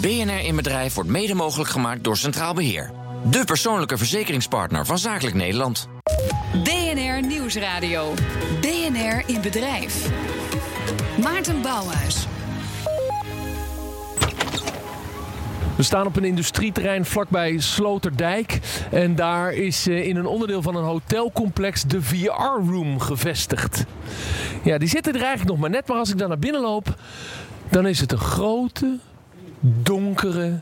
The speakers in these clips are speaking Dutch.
BNR in Bedrijf wordt mede mogelijk gemaakt door Centraal Beheer. De persoonlijke verzekeringspartner van Zakelijk Nederland. BNR Nieuwsradio. BNR in Bedrijf. Maarten Bouwhuis. We staan op een industrieterrein vlakbij Sloterdijk. En daar is eh, in een onderdeel van een hotelcomplex de VR-room gevestigd. Ja, die zitten er eigenlijk nog maar net. Maar als ik daar naar binnen loop, dan is het een grote, donkere,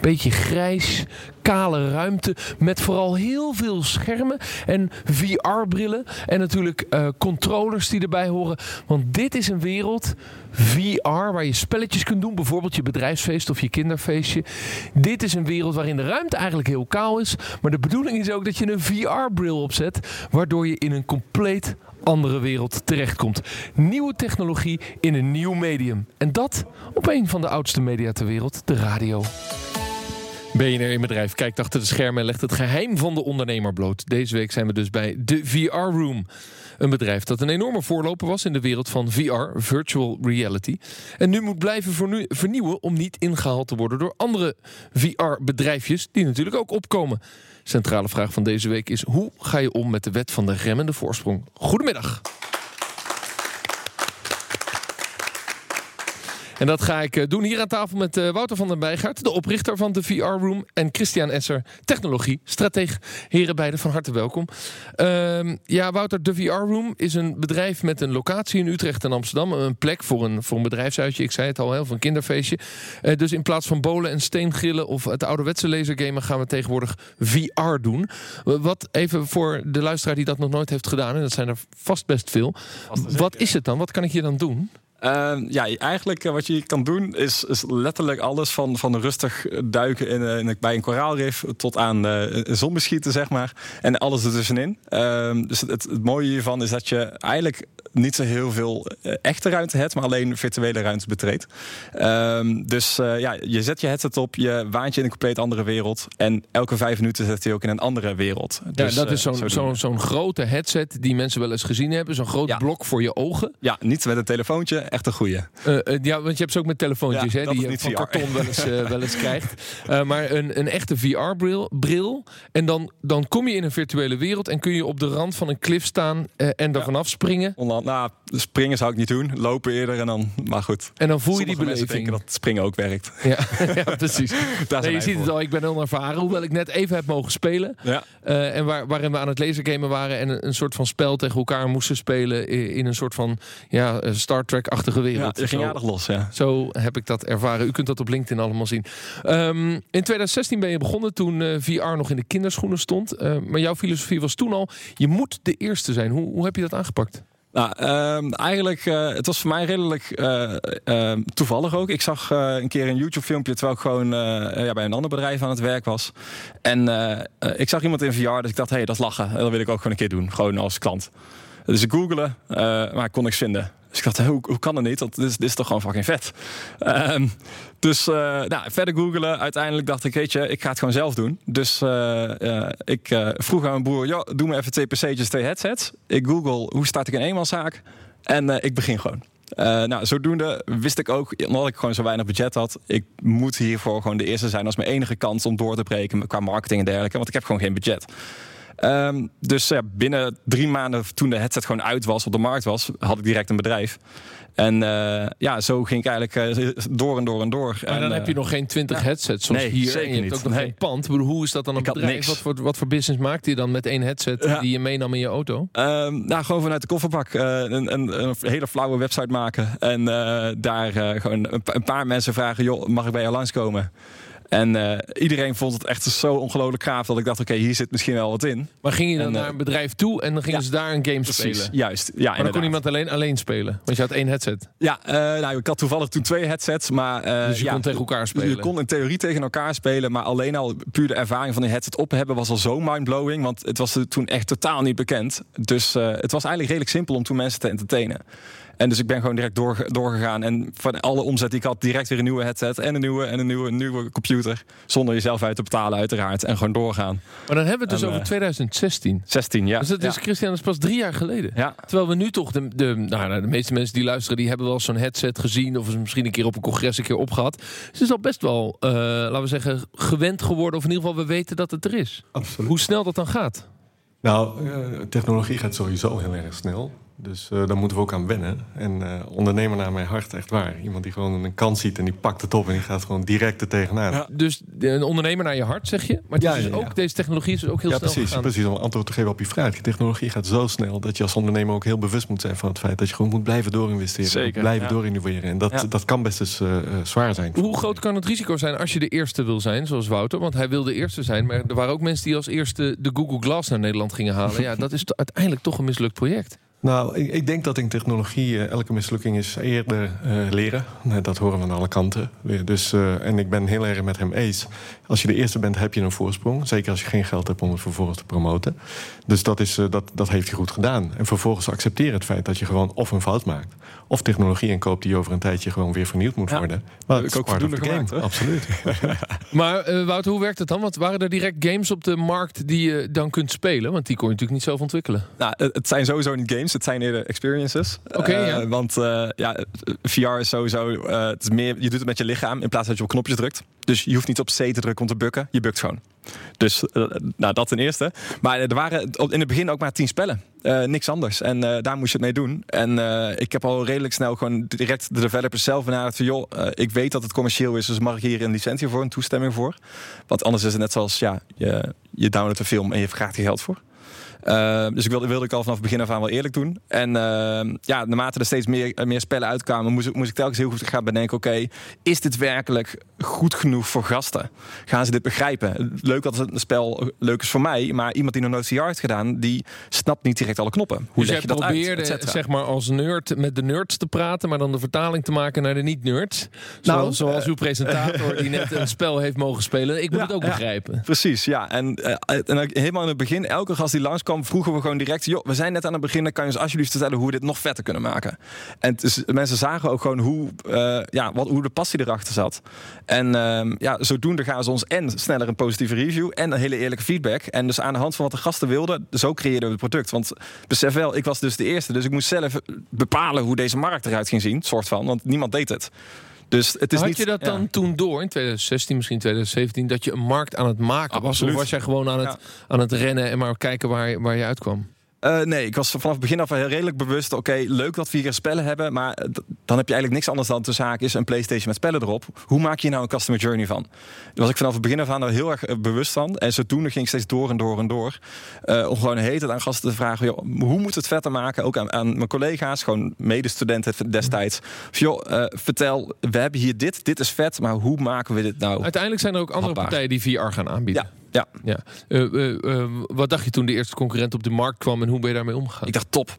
beetje grijs, kale ruimte met vooral heel veel schermen en VR-brillen en natuurlijk uh, controllers die erbij horen. Want dit is een wereld, VR, waar je spelletjes kunt doen, bijvoorbeeld je bedrijfsfeest of je kinderfeestje. Dit is een wereld waarin de ruimte eigenlijk heel kaal is, maar de bedoeling is ook dat je een VR-bril opzet, waardoor je in een compleet andere wereld terechtkomt. Nieuwe technologie in een nieuw medium. En dat op een van de oudste media ter wereld, de radio. BNR in bedrijf kijkt achter de schermen en legt het geheim van de ondernemer bloot. Deze week zijn we dus bij de VR Room. Een bedrijf dat een enorme voorloper was in de wereld van VR, virtual reality. En nu moet blijven vernieuwen om niet ingehaald te worden door andere VR-bedrijfjes die natuurlijk ook opkomen. Centrale vraag van deze week is: hoe ga je om met de wet van de remmende voorsprong? Goedemiddag. En dat ga ik eh, doen hier aan tafel met eh, Wouter van den Bijgaard, de oprichter van de VR Room. En Christian Esser, technologie, strateeg. Heren beiden van harte welkom. Uh, ja, Wouter, de VR Room is een bedrijf met een locatie in Utrecht en Amsterdam. Een plek voor een, voor een bedrijfsuitje, ik zei het al, heel voor een kinderfeestje. Uh, dus in plaats van bolen en steengrillen of het ouderwetse lasergamen gaan we tegenwoordig VR doen. Wat even voor de luisteraar die dat nog nooit heeft gedaan, en dat zijn er vast best veel. Wat is het dan? Wat kan ik hier dan doen? Uh, ja, eigenlijk uh, wat je kan doen is, is, letterlijk alles van, van rustig duiken in, uh, in, bij een koraalrif tot aan uh, zonbeschieten, zeg maar. En alles ertussenin. Ehm, dus het, het, mooie hiervan is dat je eigenlijk niet zo heel veel echte ruimte hebt, maar alleen virtuele ruimte betreedt. Um, dus ja, je zet je headset op, je waant je in een compleet andere wereld. En elke vijf minuten zet je ook in een andere wereld. Dus, ja, dat is zo'n zo zo'n grote headset die mensen wel eens gezien hebben. Zo'n groot ja. blok voor je ogen. Ja, niet met een telefoontje echt een goede. Uh, uh, ja, want je hebt ze ook met telefoontjes ja, hè, die je van VR. karton wel eens, wel eens krijgt. maar een, een echte VR-bril. Bril, en dan, dan kom je in een virtuele wereld en kun je op de rand van een klif staan en er ja. vanaf springen. Onderhand, nou, springen zou ik niet doen. Lopen eerder en dan, maar goed. En dan voel je die beleving. denken dat springen ook werkt. Ja, ja precies. nee, je ziet voor. het al, ik ben heel ervaren. Hoewel ik net even heb mogen spelen. Ja. en waar, waarin we aan het lasergamen waren en een, een, soort van spel tegen elkaar moesten spelen in, in een soort van ja, Star Trek-achtige wereld. Ja, je ging aardig los, ja. Zo heb ik dat ervaren. U kunt dat op LinkedIn allemaal zien. Um, in 2016 ben je begonnen toen uh, VR nog in de kinderschoenen stond. Uh, maar jouw filosofie was toen al, je moet de eerste zijn. Hoe, hoe heb je dat aangepakt? Nou, uh, eigenlijk, uh, het was voor mij redelijk uh, toevallig ook. Ik zag een keer een YouTube-filmpje terwijl ik gewoon ja, bij een ander bedrijf aan het werk was. En ik zag iemand in VR, dus ik dacht, hé, hey, dat is lachen. Dat wil ik ook gewoon een keer doen, gewoon als klant. Dus ik googelde, maar ik kon niks vinden. Dus ik dacht, hoe, hoe kan dat niet? Want dit is, dit is toch gewoon fucking vet. Um, dus uh, nou, verder googelen. Uiteindelijk dacht ik, weet je, ik ga het gewoon zelf doen. Dus uh, uh, ik vroeg aan mijn boer, joh, doe me even twee PC'tjes, twee headsets. Ik google, hoe start ik een eenmanszaak? En ik begin gewoon. Nou, zodoende wist ik ook, omdat ik gewoon zo weinig budget had, ik moet hiervoor gewoon de eerste zijn als mijn enige kans om door te breken qua marketing en dergelijke, want ik heb gewoon geen budget. Um, dus ja, binnen drie maanden toen de headset gewoon uit was, op de markt was, had ik direct een bedrijf. En uh, ja, zo ging ik eigenlijk uh, door en door en door. Maar en, dan heb je nog geen 20 ja. headsets zoals nee, hier. Zeker en je hebt niet. ook nog nee. geen pand. Hoe is dat dan een ik bedrijf? Wat voor, wat voor business maakte je dan met één headset ja. die je meenam in je auto? Um, nou, gewoon vanuit de kofferbak uh, een, een, een, hele flauwe website maken. En daar gewoon een, een, paar mensen vragen: joh, mag ik bij jou langskomen? En uh, iedereen vond het echt zo ongelooflijk gaaf dat ik dacht: oké, okay, hier zit misschien wel wat in. Maar ging je dan en, naar een bedrijf toe en dan gingen ja, ze daar een game precies, spelen? Juist, ja. Maar dan kon iemand alleen, alleen spelen, want je had één headset. Ja, uh, nou, ik had toevallig toen twee headsets, maar uh, dus je ja, kon tegen elkaar spelen. Je kon in theorie tegen elkaar spelen, maar alleen al puur de ervaring van die headset op hebben was al zo mindblowing, want het was toen echt totaal niet bekend. Dus het was eigenlijk redelijk simpel om toen mensen te entertainen. En dus ik ben gewoon direct door, doorgegaan. En van alle omzet die ik had, direct weer een nieuwe headset en een nieuwe en een nieuwe, nieuwe computer. Zonder jezelf uit te betalen, uiteraard. En gewoon doorgaan. Maar dan hebben we het dus En, over eh, 2016. 16, ja. Dus dat is, ja. Christian, dat is pas drie jaar geleden. Ja. Terwijl we nu toch, de, de, nou, nou, de meeste mensen die luisteren, die hebben wel zo'n headset gezien. Of ze misschien een keer op een congres een keer opgehad. Dus het is al best wel, eh, laten we zeggen, gewend geworden. Of in ieder geval, we weten dat het er is. Absoluut. Hoe snel dat dan gaat. Nou, eh, technologie gaat sowieso heel erg snel. Dus eh, daar moeten we ook aan wennen. En eh, ondernemer naar mijn hart, echt waar. Iemand die gewoon een kans ziet en die pakt het op en die gaat gewoon direct er tegenaan. Ja, Dus een ondernemer naar je hart, zeg je. Maar het Ja, is dus ja, ook, deze technologie is ook heel snel precies, gegaan. precies. Om antwoord te geven op je vraag. Die technologie gaat zo snel dat je als ondernemer ook heel bewust moet zijn van het feit dat je gewoon moet blijven doorinvesteren. Zeker, blijven ja. doorinnoveren. En dat, Ja. dat kan best eens eh, zwaar zijn. Hoe groot kan het risico zijn als je de eerste wil zijn, zoals Wouter? Want hij wil de eerste zijn, maar er waren ook mensen die als eerste de Google Glass naar Nederland gingen halen. Ja, dat is uiteindelijk toch een mislukt project. Nou, ik, ik denk dat in technologie eh, elke mislukking is eerder eh, leren. Dat horen we aan alle kanten. Dus, eh, en ik ben heel erg met hem eens. Als je de eerste bent, heb je een voorsprong. Zeker als je geen geld hebt om het vervolgens te promoten. Dus dat, is, eh, dat, dat heeft hij goed gedaan. En vervolgens accepteer het feit dat je gewoon of een fout maakt... of technologie inkoopt die over een tijdje gewoon weer vernieuwd moet Ja. worden. Maar Heb ik is ook voldoende gemaakt. Absoluut. Maar Wouter, hoe werkt het dan? Want waren er direct games op de markt die je dan kunt spelen? Want die kon je natuurlijk niet zelf ontwikkelen. Nou, het het zijn sowieso niet games, het zijn eerder experiences. Oké, Eh, ja. Want eh, ja, VR is sowieso, eh, het is meer, je doet het met je lichaam in plaats dat je op knopjes drukt. Dus je hoeft niet op C te drukken om te bukken, je bukt gewoon. Dus eh, nou, dat ten eerste. Maar er waren in het begin ook maar tien spellen. Eh, niks anders. En eh, daar moest je het mee doen. En eh, ik heb al redelijk snel gewoon direct de developers zelf benaderd van... joh, eh, ik weet dat het commercieel is, dus mag ik hier een licentie voor, een toestemming voor? Want anders is het net zoals, ja, je, je downloadt een film en je vraagt er geld voor. Uh, dus ik wilde, wilde ik al vanaf het begin af aan wel eerlijk doen. En uh, ja, naarmate er steeds meer, meer spellen uitkwamen, moest, moest ik telkens heel goed gaan bedenken: oké, is dit werkelijk goed genoeg voor gasten? Gaan ze dit begrijpen? Leuk dat het een spel leuk is voor mij, maar iemand die nog nooit VR heeft gedaan, die snapt niet direct alle knoppen. Hoe dus leg jij je dat probeerde, uit? zeg maar, als nerd met de nerds te praten, maar dan de vertaling te maken naar de niet-nerds. Nou, zoals, zoals uw presentator die net een spel heeft mogen spelen. Ik moet Ja, het ook ja. begrijpen. Precies, ja. En, eh, en helemaal in het begin, elke gast die langskwam, vroegen we gewoon direct: joh, we zijn net aan het beginnen. Kan je ons alsjeblieft vertellen hoe we dit nog vetter kunnen maken? En dus, mensen zagen ook gewoon hoe, eh, ja, wat, hoe de passie erachter zat. En ehm, ja, zodoende gaan ze ons en sneller een positieve review en een hele eerlijke feedback. En dus aan de hand van wat de gasten wilden, zo creëerden we het product. Want besef wel, ik was dus de eerste, dus ik moest zelf bepalen hoe deze markt eruit ging zien, soort van, want niemand deed het. Dus het is Had niet, je dat ja. dan toen door, in 2016, misschien 2017, dat je een markt aan het maken was? Absoluut. Of was jij gewoon aan het, Ja. aan het rennen en maar kijken waar, waar je uitkwam? Eh, nee, ik was vanaf het begin af heel redelijk bewust. Oké, leuk dat we hier spellen hebben. Maar eh, dan heb je eigenlijk niks anders dan tussen haakjes een PlayStation met spellen erop. Hoe maak je nou een customer journey van? Daar was ik vanaf het begin af aan er heel erg eh, bewust van. En zodoende ging ik steeds door en door en door. Om gewoon een hele tijd aan gasten te vragen: joh, hoe moeten we het vetter maken? Ook aan, aan mijn collega's, gewoon medestudenten destijds. Van, joh, vertel, we hebben hier dit, dit is vet, maar hoe maken we dit nou? Uiteindelijk zijn er ook andere Hapbaar. partijen die VR gaan aanbieden. Ja, ja. Ja. Eh, eh, eh, wat dacht je toen de eerste concurrent op de markt kwam en hoe ben je daarmee omgegaan? Ik dacht top.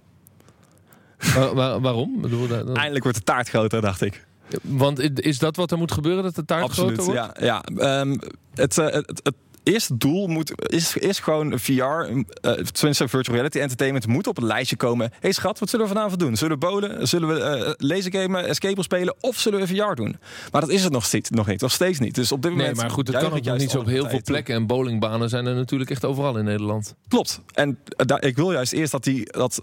Wa- wa- waarom? Eindelijk wordt de taart groter, dacht ik. Want is dat wat er moet gebeuren, dat de taart Absoluut, groter wordt? ja. ja. Ehm, het, het, het eerste doel moet, is, is gewoon VR, eh tenminste virtual reality entertainment, moet op een lijstje komen. hey schat, wat zullen we vanavond doen? Zullen we bowlen? Zullen we eh laser gamen, escape spelen? Of zullen we VR doen? Maar dat is het nog steeds, nog niet. Nog steeds niet. Dus op dit Nee, moment... maar goed, het juich kan ook juist niet zo op heel veel plekken. En bowlingbanen zijn er natuurlijk echt overal in Nederland. Klopt. En eh, daar- ik wil juist eerst dat die... Dat,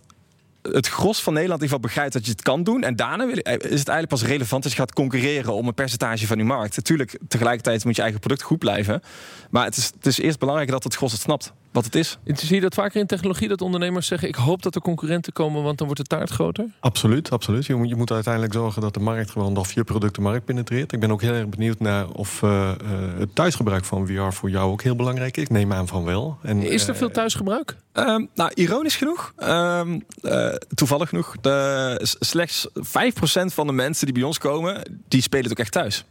het gros van Nederland in ieder geval begrijpt dat je het kan doen. En daarna wil- is het eigenlijk pas relevant als je gaat concurreren om een percentage van die markt. Natuurlijk, tegelijkertijd moet je eigen product goed blijven. Maar het is, het is eerst belangrijk dat het gros het snapt wat het is. Zie je dat vaker in technologie, dat ondernemers zeggen... ik hoop dat er concurrenten komen, want dan wordt de taart groter? Absoluut, absoluut. Je moet, je moet uiteindelijk zorgen dat de markt gewoon of je product de markt penetreert. Ik ben ook heel erg benieuwd naar of eh, eh, het thuisgebruik van VR voor jou ook heel belangrijk is. Ik neem aan van wel. En, Is er eh, veel thuisgebruik? Ehm, nou, ironisch genoeg, ehm, eh, toevallig genoeg, de, slechts 5% van de mensen die bij ons komen, die spelen het ook echt thuis.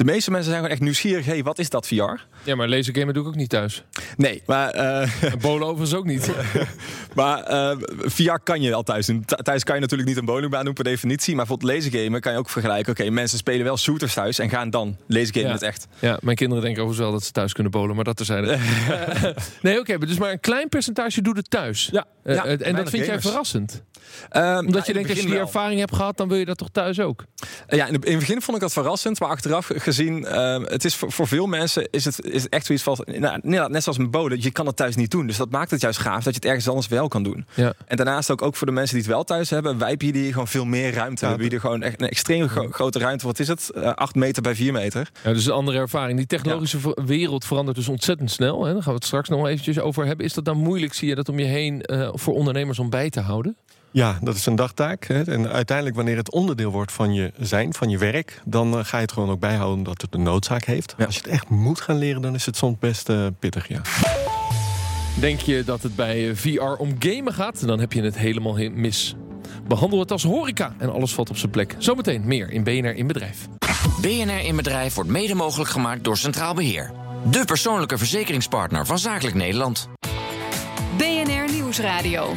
De meeste mensen zijn gewoon echt nieuwsgierig. hey, wat is dat VR? Ja, maar lasergamen doe ik ook niet thuis. Nee, maar, eh, En bowlen overigens ook niet. maar eh, VR kan je al thuis doen. Th- Thuis kan je natuurlijk niet een bowlingbaan doen per definitie. Maar bijvoorbeeld lasergamen kan je ook vergelijken. Oké, mensen spelen wel shooters thuis en gaan dan lasergamen Ja. het echt. Ja, mijn kinderen denken overigens wel dat ze thuis kunnen bowlen, maar dat terzijde. nee, oké, dus maar een klein percentage doet het thuis. Ja, Eh, ja, eh, en dat vind jij verrassend? Ehm, Omdat nou, je denkt, als je die wel. ervaring hebt gehad, dan wil je dat toch thuis ook? Eh, Ja, in het in het begin vond ik dat verrassend, maar achteraf gezien, ehm, het is voor, voor veel mensen is het, is het echt zoiets van, nou, net zoals met boden, je kan het thuis niet doen. Dus dat maakt het juist gaaf dat je het ergens anders wel kan doen. Ja. En daarnaast ook, ook voor de mensen die het wel thuis hebben, wij bieden hier gewoon veel meer ruimte. Ja, we bieden gewoon echt een extreem gro- grote ruimte. Wat is het? Eh, 8 meter bij 4 meter. Ja, dus een andere ervaring. Die technologische wereld verandert dus ontzettend snel. Hè? Daar gaan we het straks nog wel eventjes over hebben. Is dat dan moeilijk, zie je dat om je heen, eh, voor ondernemers om bij te houden? Ja, dat is een dagtaak. Hè. En uiteindelijk, wanneer het onderdeel wordt van je zijn, van je werk, dan eh, ga je het gewoon ook bijhouden omdat het een noodzaak heeft. Ja. Als je het echt moet gaan leren, dan is het soms best eh, pittig. Ja. Denk je dat het bij eh, VR om gamen gaat? Dan heb je het helemaal he- mis. Behandel het als horeca en alles valt op zijn plek. Zometeen meer in BNR in Bedrijf. BNR in Bedrijf wordt mede mogelijk gemaakt door Centraal Beheer. De persoonlijke verzekeringspartner van Zakelijk Nederland. BNR Nieuwsradio.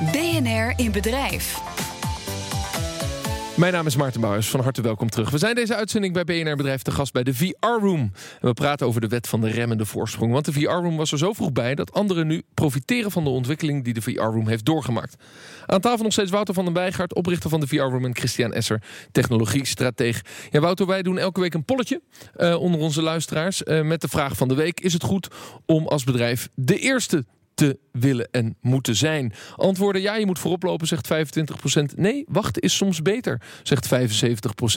BNR in Bedrijf. Mijn naam is Maarten Bouwers, van harte welkom terug. We zijn deze uitzending bij BNR Bedrijf te gast bij de VR-room. En we praten over de wet van de remmende voorsprong. Want de VR-room was er zo vroeg bij dat anderen nu profiteren van de ontwikkeling die de VR-room heeft doorgemaakt. Aan tafel nog steeds Wouter van den Bijgaard, oprichter van de VR-room en Christian Esser, technologie-strateeg. Ja, Wouter, wij doen elke week een polletje eh, onder onze luisteraars eh, met de vraag van de week. Is het goed om als bedrijf de eerste te willen en moeten zijn. Antwoorden ja, je moet voorop lopen, zegt 25%. Nee, wachten is soms beter, zegt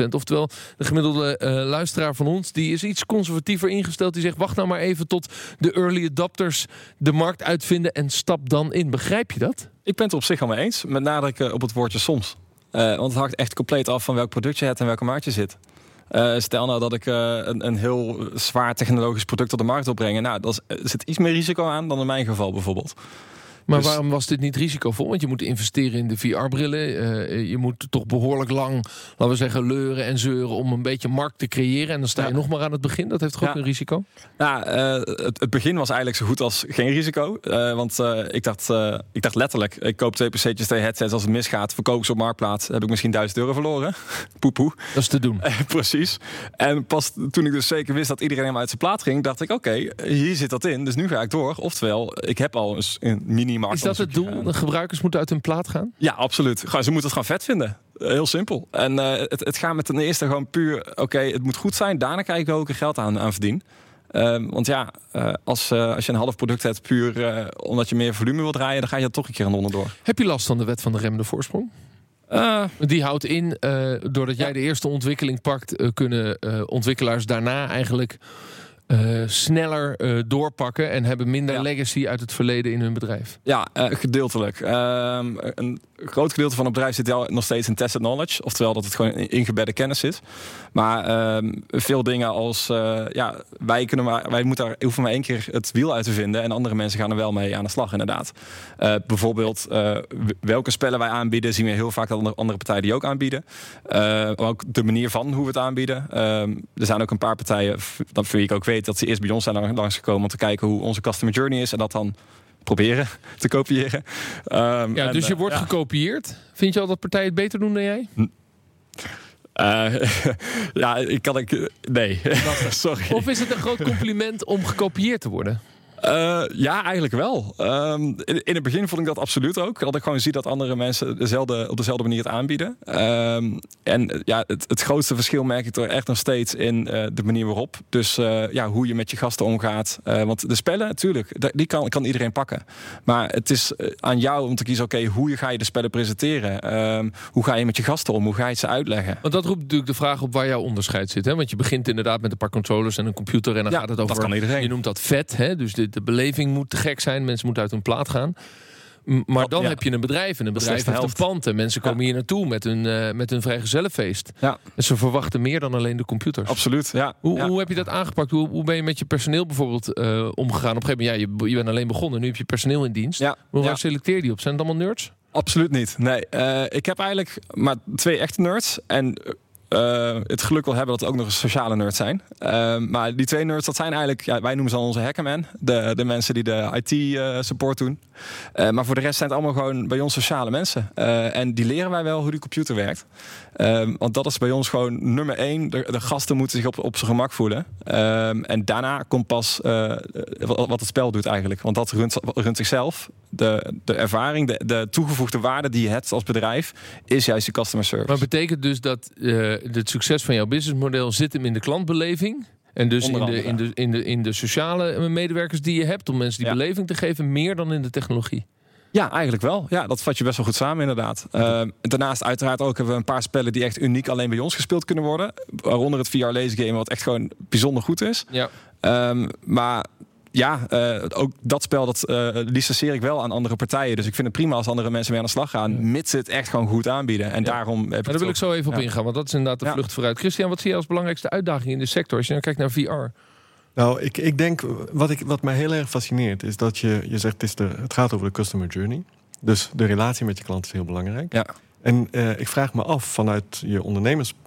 75%. Oftewel, de gemiddelde eh, luisteraar van ons... die is iets conservatiever ingesteld. Die zegt, wacht nou maar even tot de early adopters... de markt uitvinden en stap dan in. Begrijp je dat? Ik ben het op zich al mee eens, met nadruk eh, op het woordje soms. Eh, want het hangt echt compleet af van welk product je hebt en welke markt je zit. Eh, stel nou dat ik eh, een, een heel zwaar technologisch product op de markt wil brengen. Nou, dat zit iets meer risico aan dan in mijn geval bijvoorbeeld. Maar Dus- waarom was dit niet risicovol? Want je moet investeren in de VR-brillen. eh, je moet toch behoorlijk lang, laten we zeggen, leuren en zeuren... om een beetje markt te creëren. En dan sta je Ja. nog maar aan het begin. Dat heeft toch ook Ja. een risico? Nou, eh, het, het begin was eigenlijk zo goed als geen risico. Eh, want ik, dacht, ik dacht letterlijk, ik koop twee PC'tjes, twee headsets. Als het misgaat, verkoop ik ze op Marktplaats. Heb ik misschien 1000 euro verloren. Poepoe. Dat is te doen. Precies. En pas toen ik dus zeker wist dat iedereen hem uit zijn plaat ging, dacht ik: oké, hier zit dat in. Dus nu ga ik door. Oftewel, ik heb al eens een Is dat het doel? De gebruikers moeten uit hun plaat gaan? Ja, absoluut. Ze moeten het gewoon vet vinden. Eh, Heel simpel. En eh, het, het gaat met ten eerste gewoon puur: oké, het moet goed zijn. Daarna kijk ik welke ik er geld aan, aan verdien. Ehm, want ja, eh, als, eh, als je een half product hebt, puur eh, omdat je meer volume wil draaien, dan ga je er toch een keer aan onderdoor. Heb je last van de wet van de remmende voorsprong? Eh, Die houdt in, eh, doordat jij de eerste ontwikkeling pakt, eh, kunnen eh, ontwikkelaars daarna eigenlijk eh, sneller eh, doorpakken en hebben minder Ja. legacy uit het verleden in hun bedrijf. Ja, eh, gedeeltelijk. Ehm, een groot gedeelte van het bedrijf zit wel nog steeds in tested knowledge. Oftewel dat het gewoon in ingebedde kennis zit. Maar ehm, veel dingen als... ja, wij, kunnen maar, wij moeten daar, hoeven maar één keer het wiel uit te vinden. En andere mensen gaan er wel mee aan de slag, inderdaad. Bijvoorbeeld welke spellen wij aanbieden... zien we heel vaak dat andere, partijen die ook aanbieden. Maar ook de manier van hoe we het aanbieden. Ehm, er zijn ook een paar partijen, dat voor wie ik ook weet... dat ze eerst bij ons zijn lang- langsgekomen... om te kijken hoe onze customer journey is. En dat dan proberen te kopiëren. Ehm, Ja, en, dus je eh, wordt ja. gekopieerd. Vind je al dat partijen het beter doen dan jij? Eh, ja, ik kan ik. Nee, sorry. Of is het een groot compliment om gekopieerd te worden? Eh, ja, eigenlijk wel. Ehm, in, in het begin vond ik dat absoluut ook. Dat ik gewoon zie dat andere mensen dezelfde, op dezelfde manier het aanbieden. Ehm, en eh, ja, het, het grootste verschil merk ik er echt nog steeds in eh, de manier waarop. Dus ja, hoe je met je gasten omgaat. Want de spellen, natuurlijk, die kan, kan iedereen pakken. Maar het is aan jou om te kiezen, oké, hoe ga je de spellen presenteren? Ehm, hoe ga je met je gasten om? Hoe ga je het ze uitleggen? Want dat roept natuurlijk de vraag op waar jouw onderscheid zit. Hè? Want je begint inderdaad met een paar controllers en een computer. En dan Ja, gaat het over. dat kan iedereen. Je noemt dat vet. Hè? Dus de, de beleving moet te gek zijn. Mensen moeten uit hun plaat gaan. Maar dan Ja. heb je een bedrijf. En een bedrijf heeft een pand. En mensen Ja. komen hier naartoe met hun, eh met hun vrijgezellenfeest. Ja, En ze verwachten meer dan alleen de computers. absoluut. Ja, Hoe, hoe heb je dat aangepakt? Hoe, hoe ben je met je personeel bijvoorbeeld eh, omgegaan? Op een gegeven moment, ja, je, je bent alleen begonnen. Nu heb je personeel in dienst. Ja, Hoe ja. waar selecteer je die op? Zijn het allemaal nerds? Absoluut niet. Nee, eh, ik heb eigenlijk maar twee echte nerds. En eh, het geluk wil hebben dat er ook nog eens sociale nerds zijn. Eh, maar die twee nerds, dat zijn eigenlijk, ja, wij noemen ze dan onze hackermen. De, de mensen die de IT-support doen. Eh, maar voor de rest zijn het allemaal gewoon bij ons sociale mensen. En die leren wij wel hoe die computer werkt. Want dat is bij ons gewoon nummer één. De, gasten moeten zich op, op zijn gemak voelen. En daarna komt pas wat, wat het spel doet eigenlijk. Want dat runt, runt zichzelf. De, de ervaring, de, de toegevoegde waarde die je hebt als bedrijf, is juist de customer service. Maar betekent dus dat uh, het succes van jouw businessmodel zit hem in de klantbeleving? En dus in de, in, de, in, de, in de sociale medewerkers die je hebt om mensen die beleving te geven, meer dan in de technologie. Ja, eigenlijk wel. Ja, dat vat je best wel goed samen, inderdaad. Uh, daarnaast, uiteraard, ook hebben we een paar spellen die echt uniek alleen bij ons gespeeld kunnen worden. Waaronder het VR Laser Game, wat echt gewoon bijzonder goed is. Ja. Um, maar ja, uh, ook dat spel dat uh, licenseer ik wel aan andere partijen. Dus ik vind het prima als andere mensen mee aan de slag gaan. Mits ze het echt gewoon goed aanbieden. En daarom heb ik. daar wil ik zo even op ingaan, want dat is inderdaad de vlucht vooruit. Christian, wat zie je als belangrijkste uitdaging in de sector als je nou kijkt naar VR? Nou, ik, ik denk, wat, ik, wat mij heel erg fascineert, is dat je, je zegt, het, is de, het gaat over de customer journey. Dus de relatie met je klant is heel belangrijk. Ja. En uh, ik vraag me af vanuit je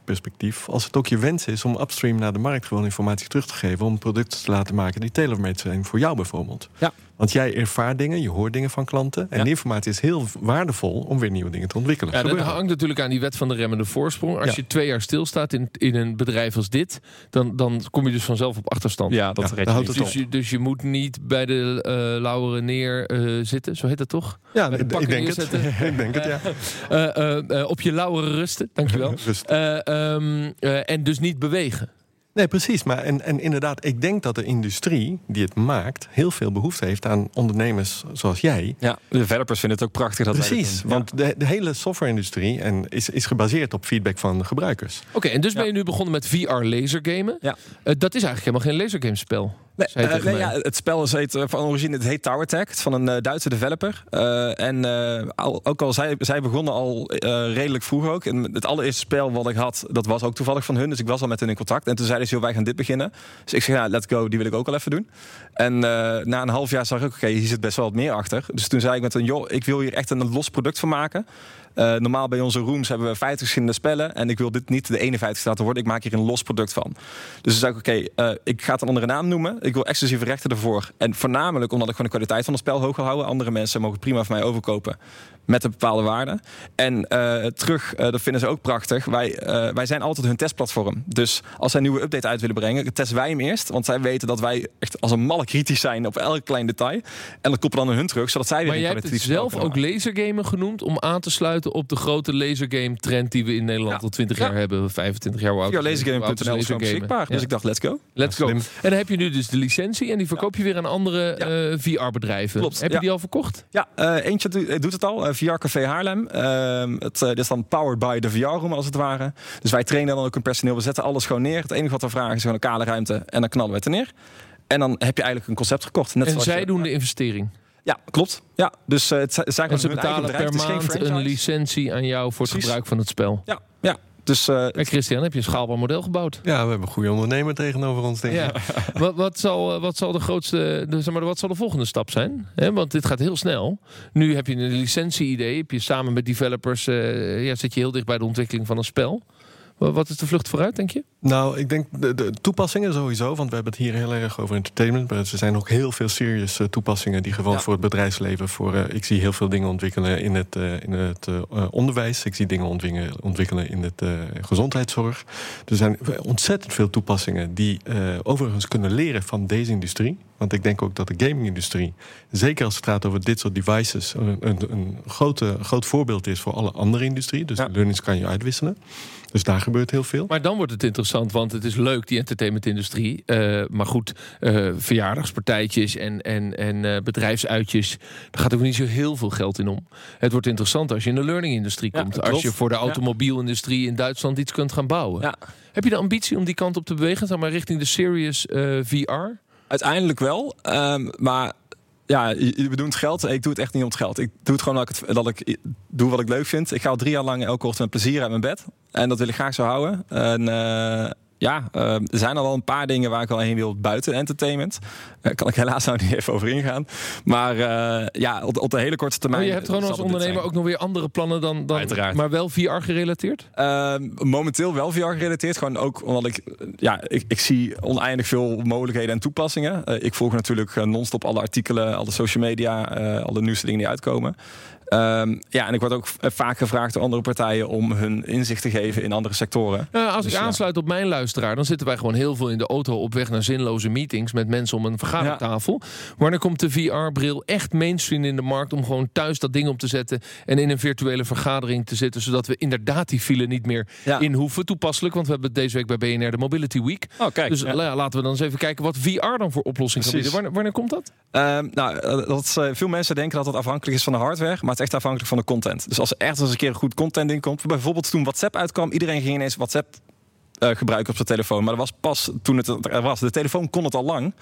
ondernemersperspectief, als het ook je wens is om upstream naar de markt gewoon informatie terug te geven, om producten te laten maken die tailor-made zijn voor jou bijvoorbeeld. Ja. Want jij ervaart dingen, je hoort dingen van klanten. En die informatie is heel waardevol om weer nieuwe dingen te ontwikkelen. Ja, dat hangt natuurlijk aan die wet van de remmende voorsprong. Als je twee jaar stilstaat in, in een bedrijf als dit, dan, dan kom je dus vanzelf op achterstand. Ja, dat ja, houdt het dus, je, dus je moet niet bij de uh, lauweren neer uh, zitten, zo heet dat toch? Ja, ik denk, het. ik denk het, ja. Uh, op je lauweren rusten, dankjewel. um, en dus niet bewegen. Nee, precies. Maar en, en inderdaad, ik denk dat de industrie die het maakt... heel veel behoefte heeft aan ondernemers zoals jij. Ja, de developers vinden het ook prachtig dat Precies, want de, de hele software-industrie en is, is gebaseerd op feedback van gebruikers. Oké, en dus ben je nu begonnen met VR-lasergamen. Ja. Uh, dat is eigenlijk helemaal geen lasergamespel. Nee, uh, nee ja, het spel is heet, van origine het heet Tower Attack van een uh, Duitse developer. Uh, en al, ook al zij, zij begonnen al redelijk vroeg ook. En het allereerste spel wat ik had, dat was ook toevallig van hun. Dus ik was al met hen in contact. En toen zeiden ze, joh, wij gaan dit beginnen. Dus ik zei, ja, let's go, die wil ik ook al even doen. En na een half jaar zag ik, oké, hier zit best wel wat meer achter. Dus toen zei ik met een, joh, ik wil hier echt een los product van maken. Uh, normaal bij onze rooms hebben we 50 verschillende spellen. En ik wil dit niet de 51 laten worden. Ik maak hier een los product van. Dus dan zei ik, oké, uh, ik ga het een andere naam noemen. Ik wil exclusieve rechten ervoor. En voornamelijk omdat ik gewoon de kwaliteit van het spel hoog wil houden. Andere mensen mogen prima van mij overkopen met een bepaalde waarde. En uh, terug, uh, dat vinden ze ook prachtig. Wij, uh, wij zijn altijd hun testplatform. Dus als zij een nieuwe update uit willen brengen, testen wij hem eerst. Want zij weten dat wij echt als een malle kritisch zijn op elk klein detail. En dat koppelen dan hun terug, zodat zij weer Maar jij hebt het zelf ook lasergamen genoemd om aan te sluiten op de grote lasergame trend die we in Nederland ja. al 20 jaar ja. hebben, 25 jaar oud. Ja, lasergame.nl is beschikbaar. Dus ik dacht, let's go. Let's go. En dan heb je nu dus de licentie en die verkoop je weer aan andere VR-bedrijven. Klopt. Heb je die al verkocht? Ja, eentje doet het al. VR Café Haarlem. Uh, het uh, is dan powered by de VR-room als het ware. Dus wij trainen dan ook een personeel. We zetten alles gewoon neer. Het enige wat we vragen is gewoon een kale ruimte. En dan knallen we het er neer. En dan heb je eigenlijk een concept gekocht. Net en zij je, doen de investering? Ja, klopt. Ja, dus uh, het zijn en ze betalen per maand een licentie aan jou voor het Precies. gebruik van het spel. Ja. Dus, uh, hey Christian, heb je een schaalbaar model gebouwd? Ja, we hebben een goede ondernemer tegenover ons, denk ik. Ja. wat, wat, zal, wat zal de grootste, de, zeg maar, wat zal de volgende stap zijn? He, want dit gaat heel snel. Nu heb je een licentie-idee. Heb je samen met developers, uh, ja, zit je heel dicht bij de ontwikkeling van een spel. Wat is de vlucht vooruit, denk je? Nou, ik denk de, de, toepassingen sowieso. Want we hebben het hier heel erg over entertainment. Maar er zijn ook heel veel serious uh, toepassingen die gewoon ja. voor het bedrijfsleven. Voor, uh, ik zie heel veel dingen ontwikkelen in het, uh, in het onderwijs. Ik zie dingen ontwikkelen, ontwikkelen in het gezondheidszorg. Er zijn ontzettend veel toepassingen die overigens kunnen leren van deze industrie. Want ik denk ook dat de gaming-industrie, zeker als het gaat over dit soort devices, een, een, een grote, groot voorbeeld is voor alle andere industrieën. Dus ja. learnings kan je uitwisselen. Dus daar gebeurt heel veel. Maar dan wordt het interessant, want het is leuk, die entertainmentindustrie. Uh, maar goed, uh, verjaardagspartijtjes en, en, en uh, bedrijfsuitjes, daar gaat ook niet zo heel veel geld in om. Het wordt interessant als je in de learning-industrie komt. Ja, als je voor de automobielindustrie in Duitsland iets kunt gaan bouwen. Ja. Heb je de ambitie om die kant op te bewegen, zeg maar richting de Serious VR? Uiteindelijk wel, um, maar ja, je bedoelt geld. Ik doe het echt niet om het geld. Ik doe het gewoon dat ik, dat ik doe wat ik leuk vind. Ik ga al drie jaar lang elke ochtend met plezier uit mijn bed. En dat wil ik graag zo houden. En uh, ja, uh, er zijn al wel een paar dingen waar ik al heen wil buiten entertainment. Daar uh, kan ik helaas nou niet even over ingaan. Maar uh, ja, op, op, de hele korte termijn. Maar je hebt gewoon als ondernemer ook nog weer andere plannen dan. dan Uiteraard. Maar wel VR gerelateerd? Ehm, momenteel wel VR gerelateerd. Gewoon ook omdat ik. Ja, ik, ik zie oneindig veel mogelijkheden en toepassingen. ik volg natuurlijk non-stop alle artikelen, alle social media, alle nieuwste dingen die uitkomen. Ehm, ja, en ik word ook vaak gevraagd door andere partijen om hun inzicht te geven in andere sectoren. Nou, als Dus ik ja. aansluit op mijn luisteraar, dan zitten wij gewoon heel veel in de auto op weg naar zinloze meetings met mensen om een vergadertafel. Wanneer komt de VR-bril echt mainstream in de markt om gewoon thuis dat ding op te zetten en in een virtuele vergadering te zitten, zodat we inderdaad die file niet meer Ja. in hoeven? Toepasselijk, want we hebben deze week bij BNR de Mobility Week. Oh, kijk. Dus ja. la- laten we dan eens even kijken wat VR dan voor oplossing kan bieden. Wanneer, wanneer komt dat? Ehm, nou, eh, dat, eh, veel mensen denken dat het afhankelijk is van de hardware, maar het is echt afhankelijk van de content. Dus als er echt eens een keer goed content in komt, bijvoorbeeld toen WhatsApp uitkwam, iedereen ging ineens WhatsApp eh, gebruiken op zijn telefoon. Maar dat was pas toen het er was. De telefoon kon het al lang.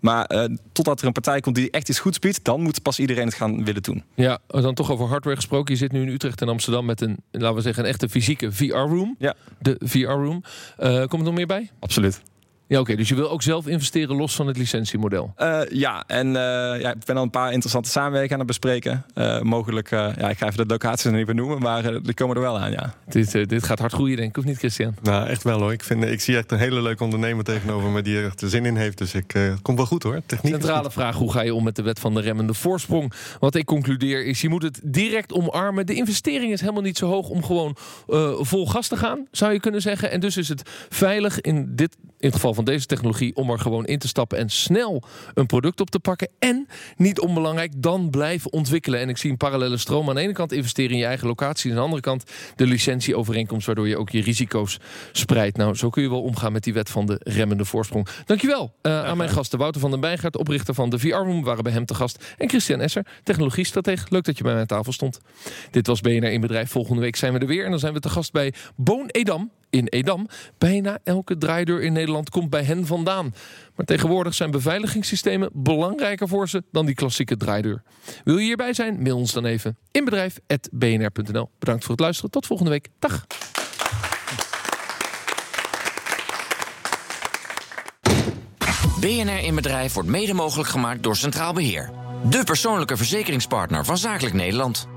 Maar eh, totdat er een partij komt die echt iets goeds biedt, dan moet pas iedereen het gaan willen doen. Ja, dan toch over hardware gesproken. Je zit nu in Utrecht en Amsterdam met een, laten we zeggen, een echte fysieke VR-room. Ja. De VR-room. Eh komt er nog meer bij? Absoluut. Ja, oké. dus je wil ook zelf investeren los van het licentiemodel. Eh, ja, en eh, ja, ik ben al een paar interessante samenwerkingen aan het bespreken. Eh, mogelijk, eh, ja, ik ga even de locaties niet benoemen, maar die komen er wel aan, ja. Dit, dit gaat hard groeien, denk ik. Of niet, Christian? Nou, echt wel hoor. Ik, vind, ik zie echt een hele leuke ondernemer tegenover me die er echt zin in heeft. Dus ik, eh, het komt wel goed hoor. Techniek Centrale goed. vraag, hoe ga je om met de wet van de remmende voorsprong? Wat ik concludeer is, je moet het direct omarmen. De investering is helemaal niet zo hoog om gewoon eh, vol gas te gaan, zou je kunnen zeggen. En dus is het veilig in, dit, in het geval van deze technologie om er gewoon in te stappen en snel een product op te pakken. En, niet onbelangrijk, dan blijven ontwikkelen. En ik zie een parallele stroom. Aan de ene kant investeren in je eigen locatie. En aan de andere kant de licentieovereenkomst, waardoor je ook je risico's spreidt. Nou, zo kun je wel omgaan met die wet van de remmende voorsprong. Dankjewel uh, aan mijn gasten Wouter van den Bijgaard, oprichter van de VR-room. We waren bij hem te gast. En Christian Esser, technologiestratege. Leuk dat je bij mij aan tafel stond. Dit was BNR in Bedrijf. Volgende week zijn we er weer. En dan zijn we te gast bij Boon Edam in Edam. Bijna elke draaideur in Nederland komt bij hen vandaan. Maar tegenwoordig zijn beveiligingssystemen belangrijker voor ze dan die klassieke draaideur. Wil je hierbij zijn? Mail ons dan even inbedrijf.bnr.nl. Bedankt voor het luisteren. Tot volgende week. Dag. BNR in Bedrijf wordt mede mogelijk gemaakt door Centraal Beheer. De persoonlijke verzekeringspartner van Zakelijk Nederland.